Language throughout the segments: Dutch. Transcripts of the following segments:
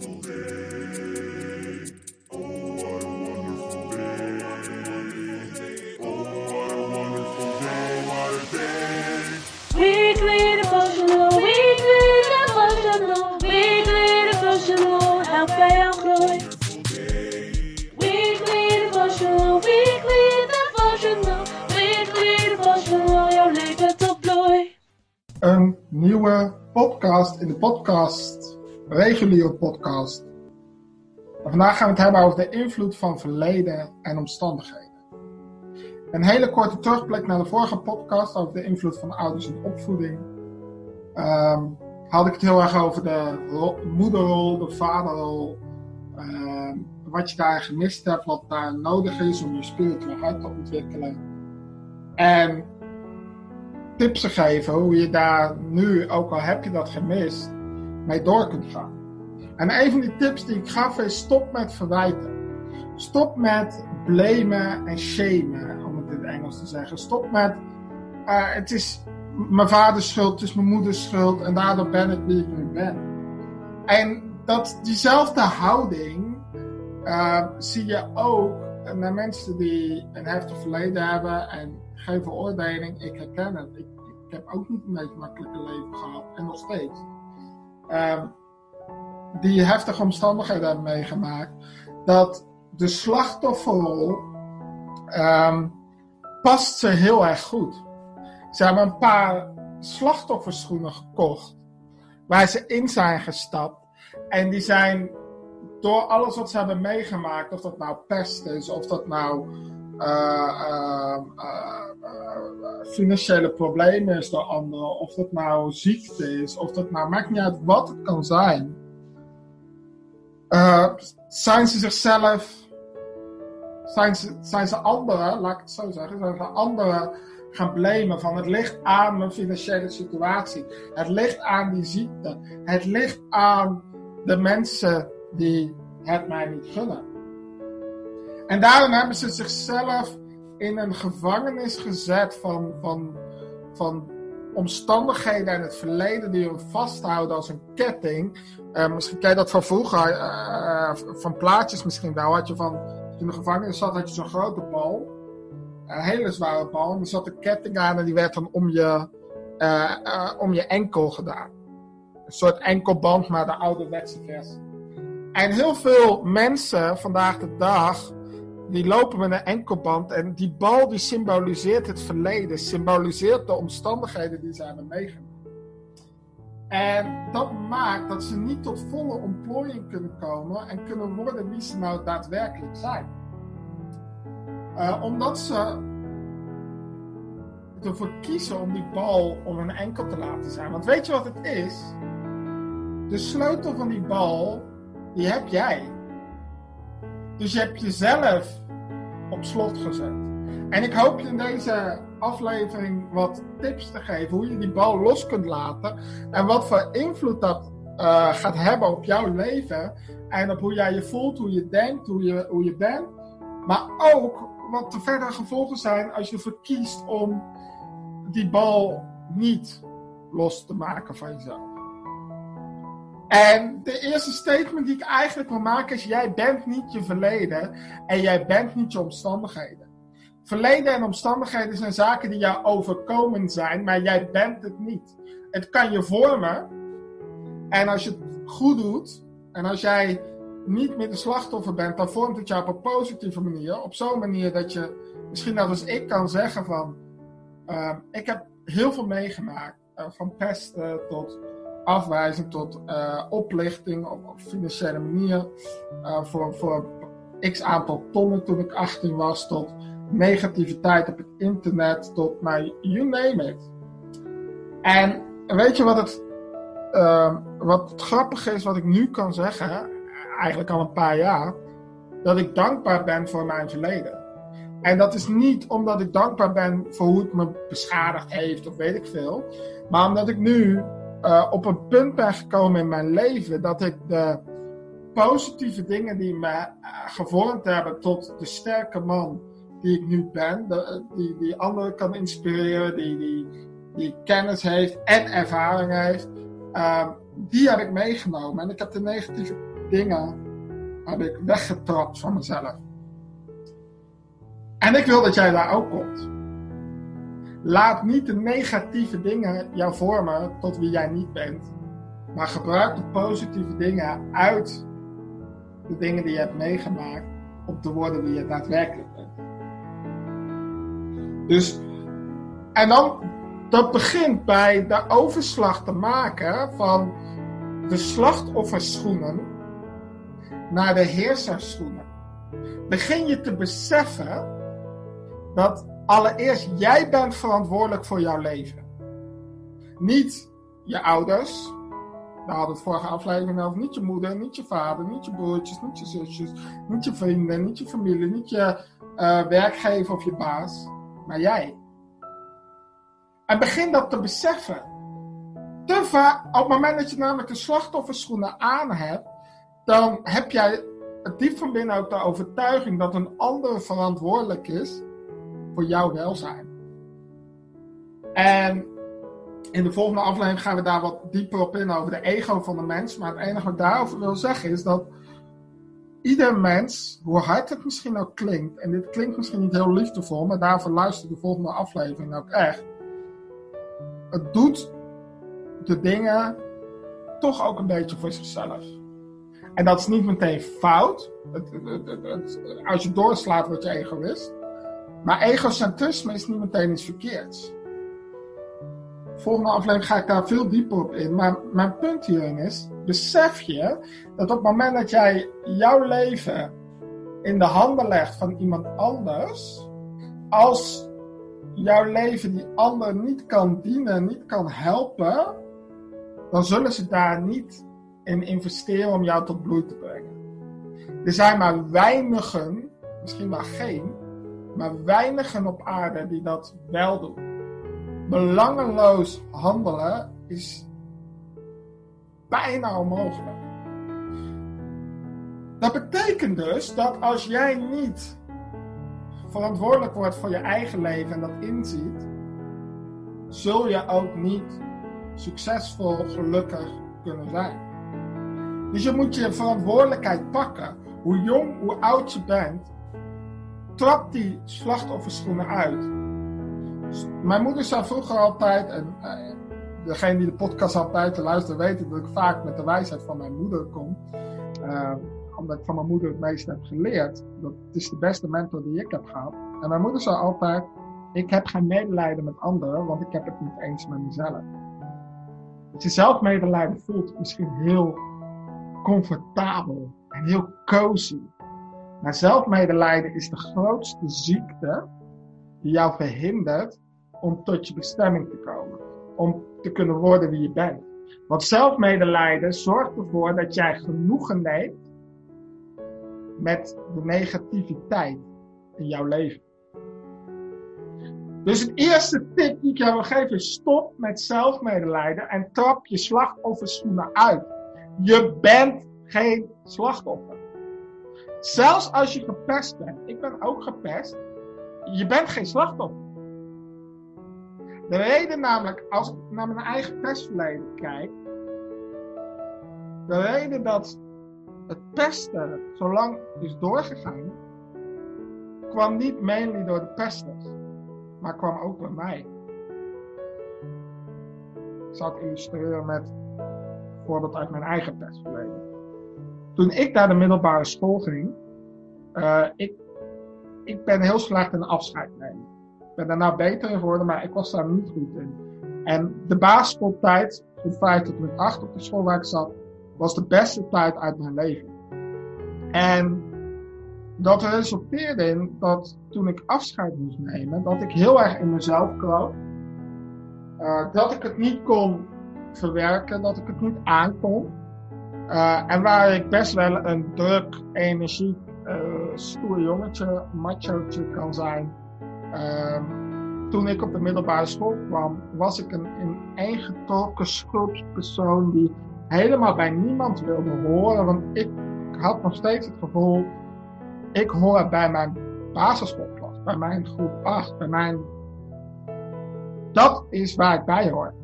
Day. Oh, what a wonderful day. Oh, what a wonderful day. Weekly devotional, weekly devotional, weekly devotional, help. Weekly devotional, weekly devotional, weekly devotional. Een nieuwe podcast in de podcast, reguliere podcast. Vandaag gaan we het hebben over de invloed van verleden en omstandigheden. Een hele korte terugblik naar de vorige podcast over de invloed van ouders en opvoeding. Ehm, had ik het heel erg over de ro- moederrol, de vaderrol. ehm, wat je daar gemist hebt, wat daar nodig is om je spiritueel hart te ontwikkelen. En tips geven hoe je daar nu, ook al heb je dat gemist, mee door kunt gaan. En een van die tips die ik gaf is stop met verwijten. Stop met blamen en shamen, om het in het Engels te zeggen. Stop met, eh, het is mijn vaders schuld, het is mijn moeders schuld en daardoor ben ik wie ik nu ben. En dat, diezelfde houding eh, zie je ook naar mensen die een heftig verleden hebben en geen veroordeling. Ik herken het. Ik, ik heb ook niet een beetje makkelijke leven gehad en nog steeds. Ehm, die heftige omstandigheden hebben meegemaakt, dat de slachtofferrol ehm, past ze heel erg goed. Ze hebben een paar slachtofferschoenen gekocht, waar ze in zijn gestapt. En die zijn door alles wat ze hebben meegemaakt, of dat nou pest is, of dat nou eh, eh, eh, financiële problemen is door anderen, of dat nou ziekte is, of dat nou, maakt niet uit wat het kan zijn. Zijn ze zichzelf, zijn ze, zijn ze anderen, laat ik het zo zeggen, zijn ze anderen gaan blamen van het ligt aan mijn financiële situatie, het ligt aan die ziekte, het ligt aan de mensen die het mij niet gunnen. En daarom hebben ze zichzelf in een gevangenis gezet van, van, van omstandigheden en het verleden die hun vasthouden als een ketting. Eh, misschien ken je dat van vroeger, eh, van plaatjes misschien wel. Had je van, in de gevangenis zat, had je zo'n grote bal. Een hele zware bal. En er zat een ketting aan en die werd dan om je, eh, eh, om je enkel gedaan. Een soort enkelband, maar de ouderwetse versie. En heel veel mensen vandaag de dag, die lopen met een enkelband. En die bal die symboliseert het verleden, symboliseert de omstandigheden die ze hebben meegemaakt. En dat maakt dat ze niet tot volle ontplooiing kunnen komen en kunnen worden wie ze nou daadwerkelijk zijn. Eh, omdat ze ervoor kiezen om die bal om hun enkel te laten zijn. Want weet je wat het is? De sleutel van die bal, die heb jij. Dus je hebt jezelf op slot gezet. En ik hoop je in deze aflevering wat tips te geven hoe je die bal los kunt laten. En wat voor invloed dat eh, gaat hebben op jouw leven. En op hoe jij je voelt, hoe je denkt, hoe je, hoe je bent. Maar ook wat de verdere gevolgen zijn als je verkiest om die bal niet los te maken van jezelf. En de eerste statement die ik eigenlijk wil maken is: jij bent niet je verleden en jij bent niet je omstandigheden. Verleden en omstandigheden zijn zaken die jou overkomen zijn, maar jij bent het niet. Het kan je vormen. En als je het goed doet, en als jij niet meer de slachtoffer bent, dan vormt het jou op een positieve manier. Op zo'n manier dat je misschien net als ik kan zeggen van, ehm, ik heb heel veel meegemaakt. eh, van pesten tot afwijzing tot eh, oplichting op, financiële manier. eh, voor, voor x aantal tonnen toen ik 18 was, tot negativiteit op het internet, tot nou, you name it. En weet je wat het, ehm, wat het grappige is, wat ik nu kan zeggen, eigenlijk al een paar jaar, dat ik dankbaar ben voor mijn verleden. En dat is niet omdat ik dankbaar ben voor hoe het me beschadigd heeft of weet ik veel, maar omdat ik nu eh, op een punt ben gekomen in mijn leven dat ik de positieve dingen die me eh, gevormd hebben tot de sterke man die ik nu ben, de- die, die anderen kan inspireren, die, die, die kennis heeft en ervaring heeft, eh, die heb ik meegenomen. En ik heb de negatieve dingen heb ik weggetrapt van mezelf. En ik wil dat jij daar ook komt. Laat niet de negatieve dingen jou vormen tot wie jij niet bent. Maar gebruik de positieve dingen uit de dingen die je hebt meegemaakt om te worden wie je daadwerkelijk bent. Dus, en dan, dat begint bij de overslag te maken van de slachtofferschoenen naar de heerserschoenen. Begin je te beseffen dat allereerst jij bent verantwoordelijk voor jouw leven. Niet je ouders. Daar hadden we het vorige aflevering over. Niet je moeder, niet je vader, niet je broertjes, niet je zusjes, niet je vrienden, niet je familie, niet je eh, werkgever of je baas. Maar jij. En begin dat te beseffen. Te op het moment dat je namelijk de slachtofferschoenen aan hebt, dan heb jij diep van binnen ook de overtuiging dat een ander verantwoordelijk is voor jouw welzijn. En in de volgende aflevering gaan we daar wat dieper op in over de ego van de mens. Maar het enige wat ik daarover wil zeggen is dat ieder mens, hoe hard het misschien ook klinkt, en dit klinkt misschien niet heel liefdevol, maar daarvoor luister de volgende aflevering ook echt. Het doet de dingen toch ook een beetje voor zichzelf. En dat is niet meteen fout. Als je doorslaat, word je egoïst. Maar egocentrisme is niet meteen iets verkeerds. Volgende aflevering ga ik daar veel dieper op in. Maar mijn punt hierin is: besef je dat op het moment dat jij jouw leven in de handen legt van iemand anders, als jouw leven die ander niet kan dienen, niet kan helpen, dan zullen ze daar niet in investeren om jou tot bloei te brengen. Er zijn maar weinigen, misschien wel geen, maar weinigen op aarde die dat wel doen. Belangeloos handelen is bijna onmogelijk. Dat betekent dus dat als jij niet verantwoordelijk wordt voor je eigen leven en dat inziet, zul je ook niet succesvol, gelukkig kunnen zijn. Dus je moet je verantwoordelijkheid pakken. Hoe jong, hoe oud je bent, trap die slachtofferschoenen uit. Mijn moeder zei vroeger altijd, en eh, degene die de podcast altijd te luisteren weten dat ik vaak met de wijsheid van mijn moeder kom. Eh, omdat ik van mijn moeder het meeste heb geleerd. Dat is de beste mentor die ik heb gehad. En mijn moeder zei altijd, ik heb geen medelijden met anderen, want ik heb het niet eens met mezelf. Dat je zelfmedelijden voelt misschien heel comfortabel en heel cozy. Maar zelfmedelijden is de grootste ziekte die jou verhindert om tot je bestemming te komen. Om te kunnen worden wie je bent. Want zelfmedelijden zorgt ervoor dat jij genoegen neemt met de negativiteit in jouw leven. Dus het eerste tip die ik jou wil geven is stop met zelfmedelijden en trap je slachtofferschoenen uit. Je bent geen slachtoffer. Zelfs als je gepest bent, ik ben ook gepest, je bent geen slachtoffer. De reden namelijk, als ik naar mijn eigen pestverleden kijk, de reden dat het pesten zo lang is doorgegaan, kwam niet mainly door de pesters, maar kwam ook door mij. Ik zal het illustreren met een voorbeeld uit mijn eigen pestverleden. Toen ik naar de middelbare school ging, eh, ik, ik ben heel slecht in afscheid nemen. Ik ben daarna beter in geworden, maar ik was daar niet goed in. En de basisschooltijd, van 5 tot met 8 op de school waar ik zat, was de beste tijd uit mijn leven. En dat resulteerde in dat toen ik afscheid moest nemen, dat ik heel erg in mezelf kroop. Uh, dat ik het niet kon verwerken, dat ik het niet aankon. En waar ik best wel een druk, energiek, uh, stoer jongetje, machootje kan zijn. Uh, toen ik op de middelbare school kwam, was ik een ineengetrokken schulpspersoon die helemaal bij niemand wilde horen. Want ik had nog steeds het gevoel, ik hoor bij mijn basisschoolklas, bij mijn groep 8, bij mijn... Dat is waar ik bij hoor.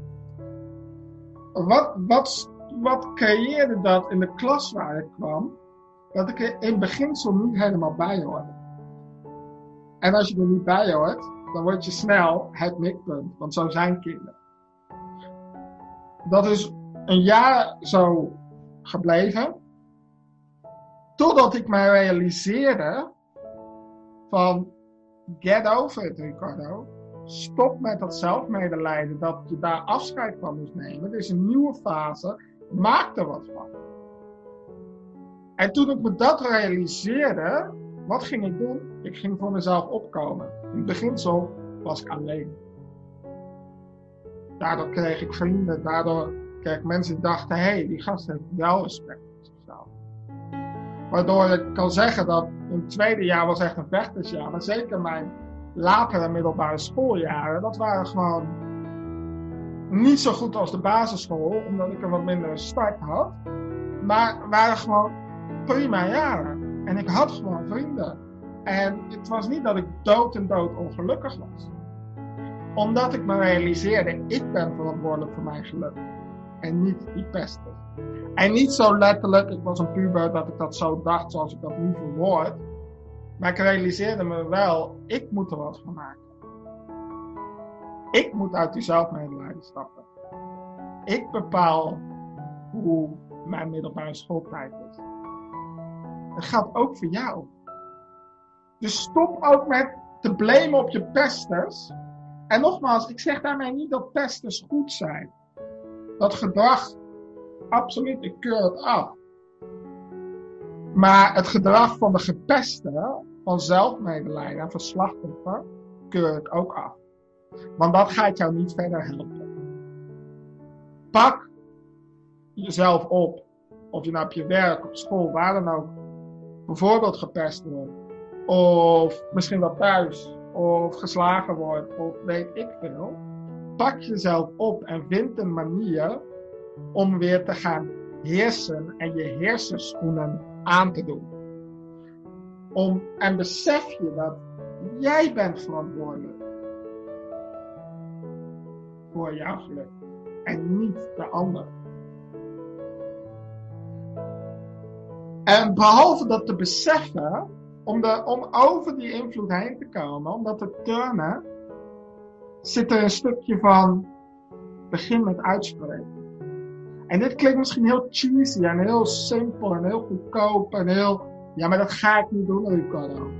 Wat, wat, wat creëerde dat in de klas waar ik kwam? Dat ik er in beginsel niet helemaal bij hoorde. En als je er niet bij hoort, dan word je snel het mikpunt. Want zo zijn kinderen. Dat is een jaar zo gebleven. Totdat ik mij realiseerde van get over it Ricardo. Stop met dat zelfmedelijden dat je daar afscheid van moest nemen. Dit is een nieuwe fase. Maak er wat van. En toen ik me dat realiseerde, wat ging ik doen? Ik ging voor mezelf opkomen. In het beginsel was ik alleen. Daardoor kreeg ik vrienden, daardoor kreeg ik mensen die dachten, hé, hey, die gast heeft wel respect voor zichzelf. Waardoor ik kan zeggen dat het tweede jaar was echt een vechtersjaar, maar zeker mijn latere middelbare schooljaren, dat waren gewoon niet zo goed als de basisschool, omdat ik er wat minder start had. Maar waren gewoon prima jaren. En ik had gewoon vrienden. En het was niet dat ik dood en dood ongelukkig was. Omdat ik me realiseerde, ik ben verantwoordelijk voor mijn geluk. En niet die pesten. En niet zo letterlijk, ik was een puber, dat ik dat zo dacht zoals ik dat nu verwoord. Maar ik realiseerde me wel, ik moet er wat van maken. Ik moet uit die zelfmedelijden stappen. Ik bepaal hoe mijn middelbare schooltijd is. Het gaat ook voor jou. Dus stop ook met te blamen op je pesters. En nogmaals, ik zeg daarmee niet dat pesters goed zijn. Dat gedrag, absoluut, ik keur het af. Maar het gedrag van de gepeste, van zelfmedelijden en van slachtoffer, keur ik ook af. Want dat gaat jou niet verder helpen. Pak jezelf op. Of je nou op je werk, op school, waar dan ook. Bijvoorbeeld gepest wordt. Of misschien wel thuis. Of geslagen wordt. Of weet ik veel. Pak jezelf op en vind een manier om weer te gaan heersen en je heersenschoenen aan te doen. Om, en besef je dat jij bent verantwoordelijk voor jouw geluk en niet de ander. En behalve dat te beseffen, om, de, om over die invloed heen te komen, om dat te turnen, zit er een stukje van begin met uitspreken. En dit klinkt misschien heel cheesy en heel simpel en heel goedkoop en heel, ja, maar dat ga ik niet doen, Ricardo.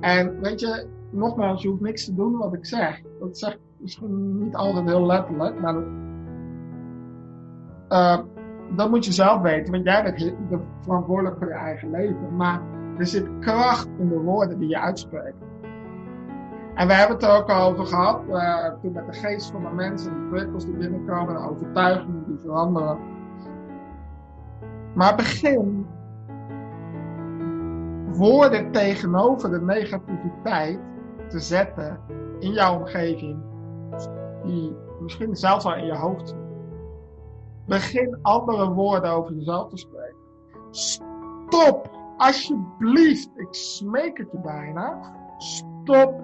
En weet je, nogmaals, je hoeft niks te doen wat ik zeg. Dat zeg ik misschien niet altijd heel letterlijk, maar dat, uh, dat moet je zelf weten, want jij bent verantwoordelijk voor je eigen leven. Maar er zit kracht in de woorden die je uitspreekt. En we hebben het er ook al over gehad, uh, toen met de geest van de mensen, de prikkels die binnenkomen, de overtuigingen die veranderen. Maar begin woorden tegenover de negativiteit te zetten in jouw omgeving, die misschien zelfs al in je hoofd. Begin andere woorden over jezelf te spreken. Stop, alsjeblieft, ik smeek het je bijna. Stop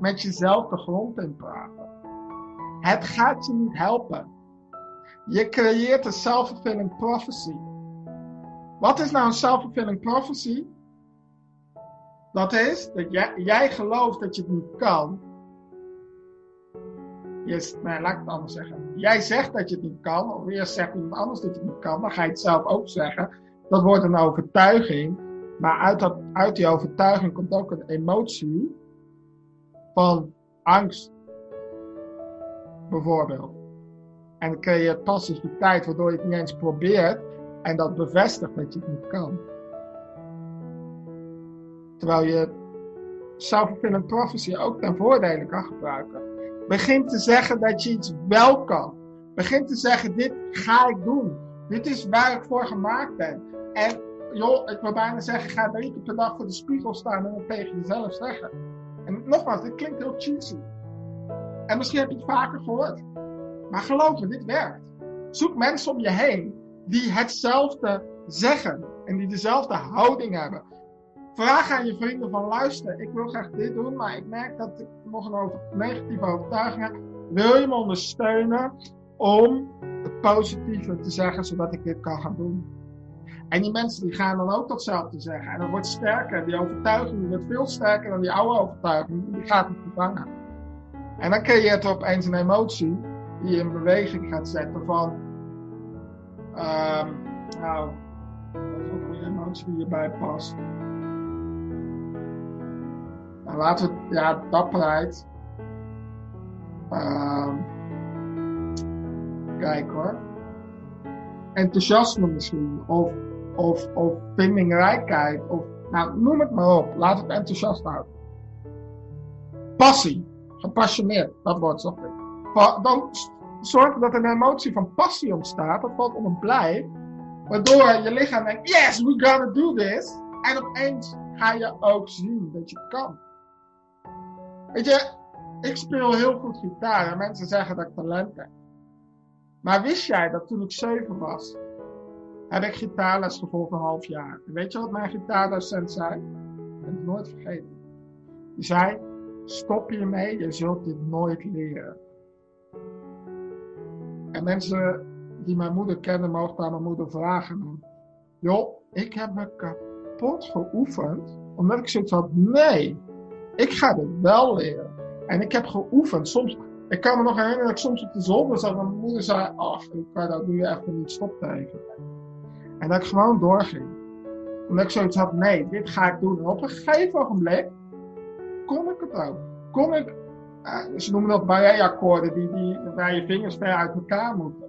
met jezelf de grond in praten. Het gaat je niet helpen. Je creëert een self-fulfilling prophecy. Wat is nou een self-fulfilling prophecy? Dat is dat jij, jij gelooft dat je het niet kan. Laat ik het anders zeggen. Jij zegt dat je het niet kan, of eerst zegt iemand anders dat je het niet kan, dan ga je het zelf ook zeggen. dat wordt een overtuiging. Maar uit, dat, uit die overtuiging komt ook een emotie van angst, bijvoorbeeld. En dan je passiviteit, waardoor je het niet eens probeert en dat bevestigt dat je het niet kan. Terwijl je self-fulfilling prophecy ook ten voordele kan gebruiken. Begin te zeggen dat je iets wel kan. Begin te zeggen, dit ga ik doen. Dit is waar ik voor gemaakt ben. En joh, ik wil bijna zeggen, ga drie keer per dag voor de spiegel staan en het tegen jezelf zeggen. En nogmaals, dit klinkt heel cheesy. En misschien heb je het vaker gehoord. Maar geloof me, dit werkt. Zoek mensen om je heen die hetzelfde zeggen en die dezelfde houding hebben. Vraag aan je vrienden van luister, ik wil graag dit doen, maar ik merk dat ik nog een over, negatieve overtuiging heb. Wil je me ondersteunen om het positieve te zeggen, zodat ik dit kan gaan doen? En die mensen die gaan dan ook datzelfde zeggen. En dat wordt sterker. Die overtuiging die wordt veel sterker dan die oude overtuiging. Die gaat het vervangen. En dan creëert er opeens een emotie die je in beweging gaat zetten van... ehm nou, dat is ook een emotie die hierbij past. Nou, laten we, ja, dapperheid. Ehm kijk hoor. Enthousiasme misschien. Of, of, of vindingrijkheid. Of, nou, noem het maar op. Laat het enthousiast houden. Passie. Gepassioneerd. Dat wordt zo. Dan zorg dat er een emotie van passie ontstaat. Dat valt onder blij. Waardoor je lichaam denkt, yes, we gotta do this. En opeens ga je ook zien dat je kan. Weet je, ik speel heel goed gitaar en mensen zeggen dat ik talent heb. Maar wist jij dat toen ik zeven was, heb ik gitaarles gevolgd een half jaar. En weet je wat mijn gitaardocent zei? Ik ben het nooit vergeten. Die zei, stop hiermee, je zult dit nooit leren. En mensen die mijn moeder kennen, mogen aan mijn moeder vragen. Joh, ik heb me kapot geoefend, omdat ik zoiets had, nee, ik ga dit wel leren. En ik heb geoefend. Soms, ik kan me nog herinneren dat ik soms op de zolder zat en mijn moeder zei, ach, ik kan dat nu echt niet stopteken. En dat ik gewoon doorging. Omdat ik zoiets had, nee, dit ga ik doen. En op een gegeven ogenblik kon ik het ook. Kon ik, uh, ze noemen dat barré-akkoorden, die, die, waar je vingers ver uit elkaar moeten.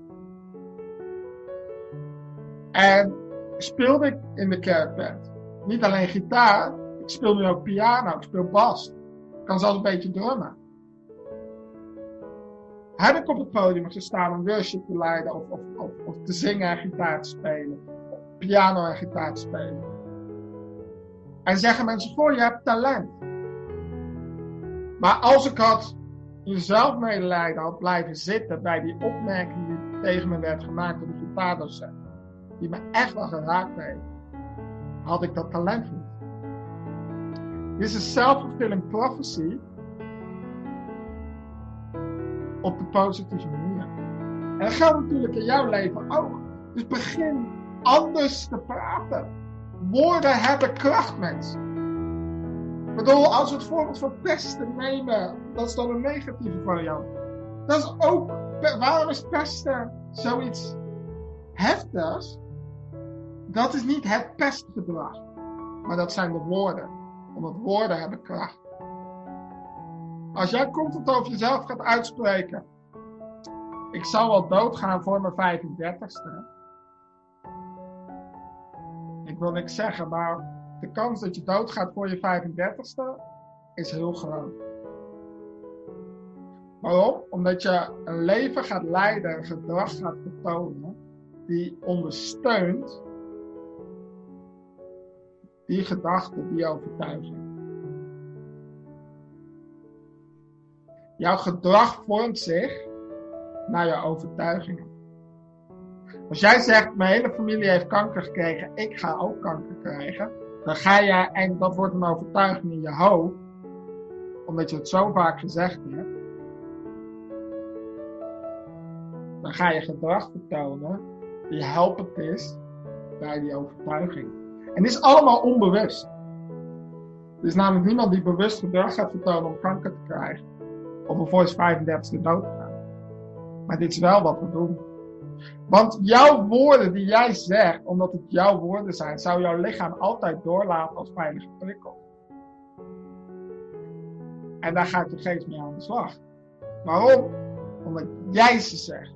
En speelde ik in de kerkband. Niet alleen gitaar, ik speel nu ook piano, ik speel bas. Ik kan zelfs een beetje drummen. Heb ik op het podium gestaan om worship te leiden of, of, of, te zingen en gitaar te spelen. Piano en gitaar te spelen. En zeggen mensen, voor je hebt talent. Maar als ik had jezelf medelijden had blijven zitten bij die opmerking die tegen me werd gemaakt door de gitaardocent. Die me echt wel geraakt heeft. Had ik dat talent niet. Dit is self-fulfilling prophecy op de positieve manier. En dat geldt natuurlijk in jouw leven ook. Dus begin anders te praten. Woorden hebben kracht, mensen. Ik bedoel, als we het voorbeeld van pesten nemen, dat is dan een negatieve variant. Dat is ook, waarom is pesten zoiets heftigs? Dat is niet het pestgedrag, maar dat zijn de woorden. Omdat woorden hebben kracht. Als jij constant over jezelf gaat uitspreken. Ik zou wel doodgaan voor mijn 35ste. Ik wil niks zeggen, maar de kans dat je doodgaat voor je 35ste is heel groot. Waarom? Omdat je een leven gaat leiden, een gedrag gaat vertonen, die ondersteunt die gedachte, die overtuiging. Jouw gedrag vormt zich naar je overtuigingen. Als jij zegt, mijn hele familie heeft kanker gekregen, ik ga ook kanker krijgen, dan ga je, en dat wordt een overtuiging in je hoofd, omdat je het zo vaak gezegd hebt, dan ga je gedrag vertonen die helpend is bij die overtuiging. En dit is allemaal onbewust. Er is namelijk niemand die bewust gedrag gaat vertonen om kanker te krijgen. Of voor zijn 35e dood te gaan. Maar dit is wel wat we doen. Want jouw woorden die jij zegt, omdat het jouw woorden zijn, zou jouw lichaam altijd doorlaten als veilige prikkel. En daar gaat je geest mee aan de slag. Waarom? Omdat jij ze zegt.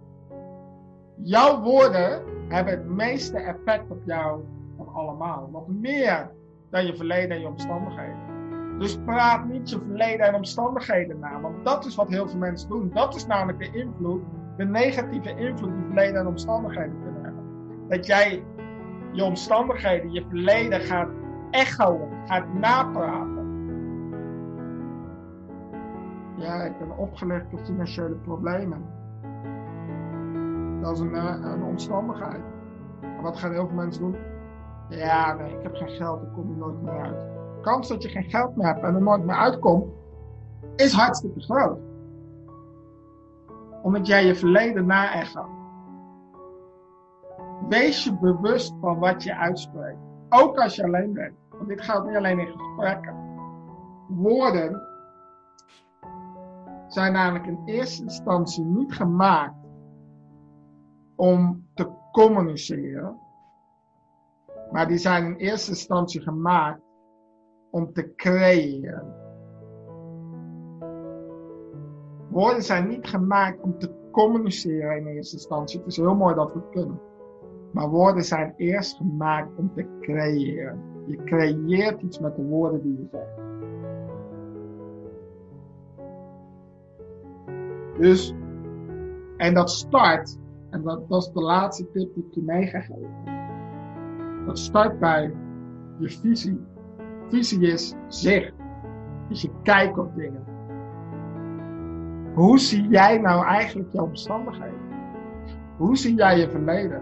Jouw woorden hebben het meeste effect op jou van allemaal. Nog meer dan je verleden en je omstandigheden. Dus praat niet je verleden en omstandigheden na. Want dat is wat heel veel mensen doen. Dat is namelijk de invloed, de negatieve invloed die verleden en omstandigheden kunnen hebben. Dat jij je omstandigheden, je verleden gaat echoen, gaat napraten. Ja, ik ben opgelegd door financiële problemen. Dat is een, eh, een omstandigheid. Maar wat gaan heel veel mensen doen? Ja, nee, ik heb geen geld, ik kom er nooit meer uit. De kans dat je geen geld meer hebt en er nooit meer uitkomt, is hartstikke groot. Omdat jij je verleden na-echoot. Wees je bewust van wat je uitspreekt. Ook als je alleen bent. Want dit geldt niet alleen in gesprekken. Woorden zijn namelijk in eerste instantie niet gemaakt om te communiceren. Maar die zijn in eerste instantie gemaakt om te creëren. Woorden zijn niet gemaakt om te communiceren in eerste instantie. Het is heel mooi dat we kunnen. Maar woorden zijn eerst gemaakt om te creëren. Je creëert iets met de woorden die je zegt. Dus, en dat start, en dat, is de laatste tip die ik je mee ga geven. Dat start bij je visie. Visie is zicht. Is je kijk op dingen. Hoe zie jij nou eigenlijk jouw omstandigheden? Hoe zie jij je verleden?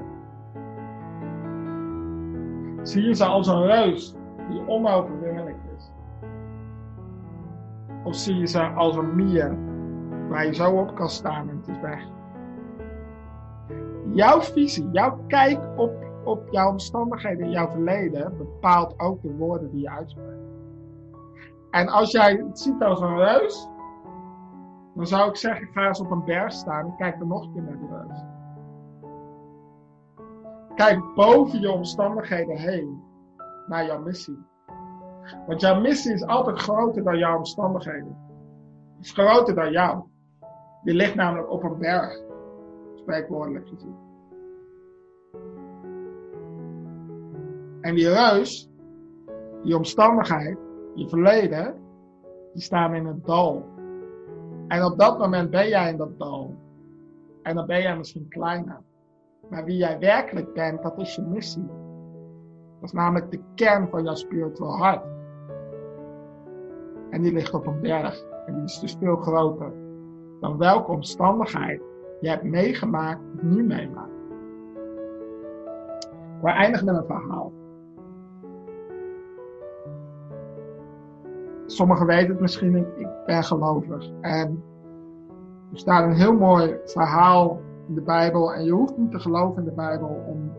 Zie je ze als een reus die onoverwinnelijk is? Of zie je ze als een mier waar je zo op kan staan en het is weg? Jouw visie, jouw kijk op, op jouw omstandigheden in jouw verleden bepaalt ook de woorden die je uitspreekt. En als jij het ziet als een reus, dan zou ik zeggen, ga eens op een berg staan en kijk er nog een keer naar die reus. Kijk boven je omstandigheden heen naar jouw missie. Want jouw missie is altijd groter dan jouw omstandigheden. Het is groter dan jou. Je ligt namelijk op een berg, spreekwoordelijk gezien. En die reus, die omstandigheid, je verleden, die staan in het dal. En op dat moment ben jij in dat dal. En dan ben jij misschien kleiner. Maar wie jij werkelijk bent, dat is je missie. Dat is namelijk de kern van jouw spiritual hart. En die ligt op een berg. En die is dus veel groter dan welke omstandigheid je hebt meegemaakt nu meemaakt. We eindigen met een verhaal. Sommigen weten het misschien, ik, ben gelovig. En er staat een heel mooi verhaal in de Bijbel. En je hoeft niet te geloven in de Bijbel om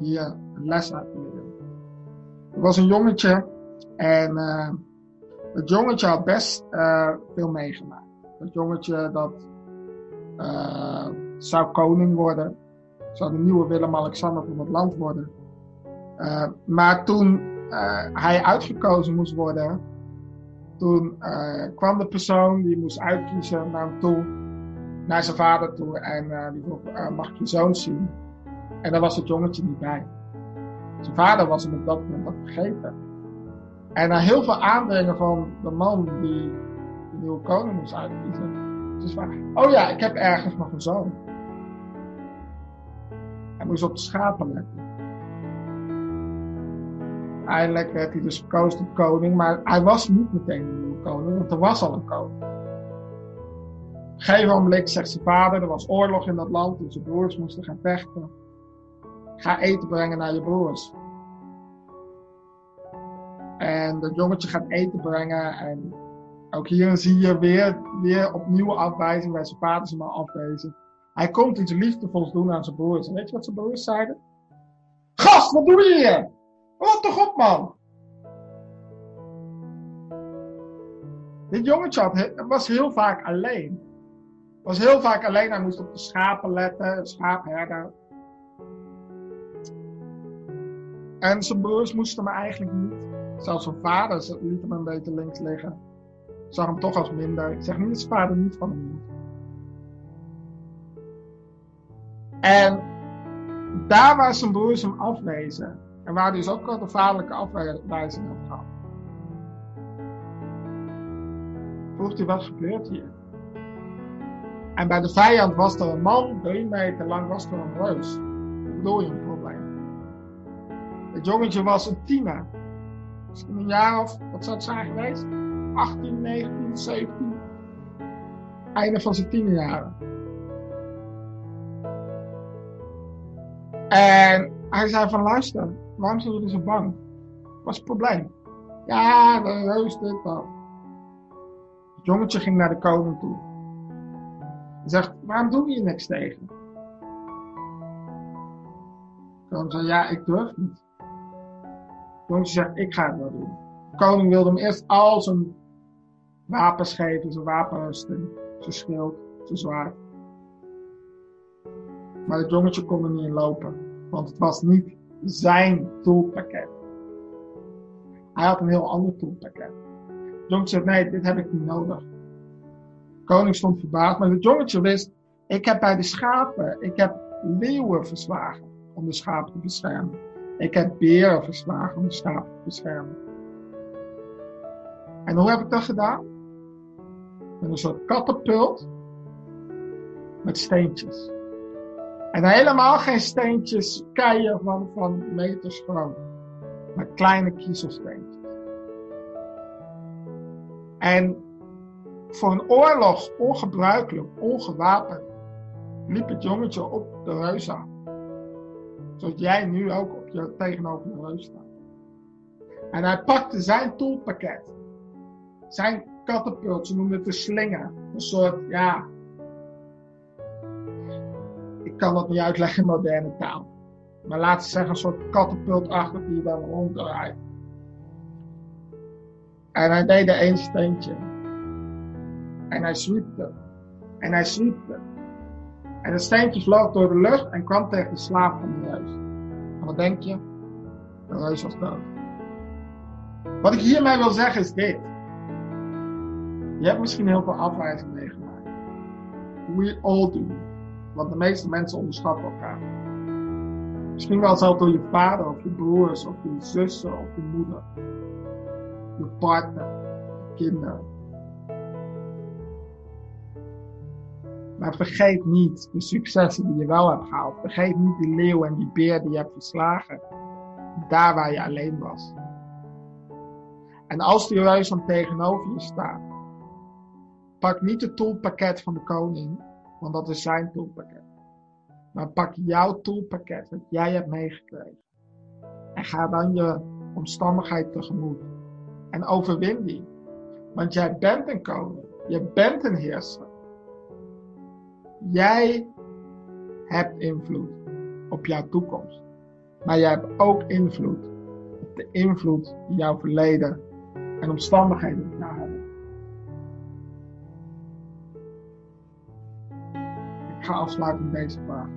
hier een les uit te leren. Er was een jongetje en uh, het jongetje had best uh, veel meegemaakt. Dat jongetje dat uh, zou koning worden. Zou de nieuwe Willem-Alexander van het land worden. maar toen hij uitgekozen moest worden, toen kwam de persoon die moest uitkiezen naar hem toe naar zijn vader toe en uh, die vroeg, uh, mag ik je zoon zien? En daar was het jongetje niet bij. Zijn vader was hem op dat moment wat vergeten. En na heel veel aandringen van de man die de nieuwe koning moest uitkiezen. Dus waar, oh ja, ik heb ergens nog een zoon. Hij moest op de schapen letten. Eindelijk werd hij dus gekozen tot koning, maar hij was niet meteen de nieuwe koning, want er was al een koning. Op een moment zegt zijn vader, er was oorlog in dat land en zijn broers moesten gaan vechten. Ga eten brengen naar je broers. En dat jongetje gaat eten brengen en ook hier zie je weer, weer opnieuw afwijzing bij zijn vader is maar afwezen. Hij komt iets liefdevols doen aan zijn broers. En weet je wat zijn broers zeiden? Gast, wat doe je hier? Wat toch op man? Dit jongetje was heel vaak alleen. Was heel vaak alleen, hij moest op de schapen letten, schaapherder. En zijn broers moesten hem eigenlijk niet. Zelfs zijn vader liet hem een beetje links liggen. Zag hem toch als minder. Ik zeg niet dat zijn vader niet van hem hield. En daar waar zijn broers hem afwezen. En waar dus ook wel de vaderlijke afwijzing had gehad. Vroeg hij wat gebeurt hier? En bij de vijand was er een man, drie meter lang was er een reus. Wat bedoel je een probleem? Het jongetje was een tiener. Misschien een jaar of, wat zou het zijn geweest? 18, 19, 17. Einde van zijn tienerjaren. En hij zei van luister, waarom zijn jullie zo bang? Wat is het probleem? Ja, de reus dit dat. Het jongetje ging naar de koning toe. Hij zegt, waarom doe je niks tegen? De koning zei, ja, ik durf niet. Het jongetje zegt, ik ga het wel doen. De koning wilde hem eerst al zijn wapens geven, zijn wapenrusting, zijn schild, zijn zwaard. Maar het jongetje kon er niet in lopen, want het was niet zijn toolpakket. Hij had een heel ander toolpakket. Jongetje zei, nee, dit heb ik niet nodig. De koning stond verbaasd, maar het jongetje wist, ik heb bij de schapen, ik heb leeuwen verslagen om de schapen te beschermen. Ik heb beren verslagen om de schapen te beschermen. En hoe heb ik dat gedaan? Met een soort katapult met steentjes. En helemaal geen steentjes, keien van, van meters groot. Maar kleine kiezelsteentjes. En voor een oorlog, ongebruikelijk, ongewapend, liep het jongetje op de reus aan. Zoals jij nu ook op je, tegenover de reus staat. En hij pakte zijn toolpakket. Zijn katapult, ze noemen het een slinger. Een soort, ja, kan dat niet uitleggen in moderne taal. Maar laten we zeggen, een soort katapultachtig die je dan ronddraait. En hij deed er één steentje. En hij zwiepte. En hij zwiepte. En het steentje vloog door de lucht en kwam tegen de slaap van de reus. En wat denk je? De reus was dood. Wat ik hiermee wil zeggen is dit. Je hebt misschien heel veel afwijzing meegemaakt. We all do. Want de meeste mensen onderschatten elkaar. Misschien wel zelfs door je vader of je broers of je zussen of je moeder. Je partner, je kinderen. Maar vergeet niet de successen die je wel hebt gehaald. Vergeet niet die leeuw en die beer die je hebt verslagen. Daar waar je alleen was. En als die reus dan tegenover je staat. Pak niet het toolpakket van de koning. Want dat is zijn toolpakket. Maar pak jouw toolpakket, wat jij hebt meegekregen. En ga dan je omstandigheid tegemoet. En overwin die. Want jij bent een koning. Je bent een heerser. Jij hebt invloed op jouw toekomst. Maar jij hebt ook invloed op de invloed die jouw verleden en omstandigheden op ga afsluiten met deze vraag.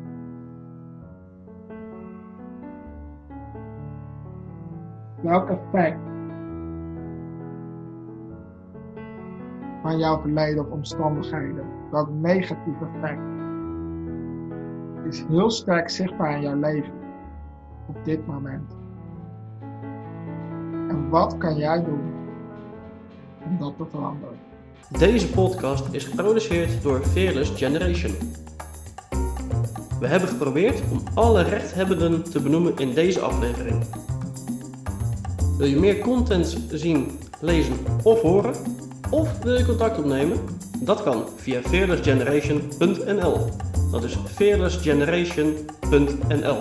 Welk effect van jouw verleden of omstandigheden, welk negatief effect, is heel sterk zichtbaar in jouw leven op dit moment? En wat kan jij doen om dat te veranderen? Deze podcast is geproduceerd door Fearless Generation. We hebben geprobeerd om alle rechthebbenden te benoemen in deze aflevering. Wil je meer content zien, lezen of horen? Of wil je contact opnemen? Dat kan via fearlessgeneration.nl. Dat is fearlessgeneration.nl.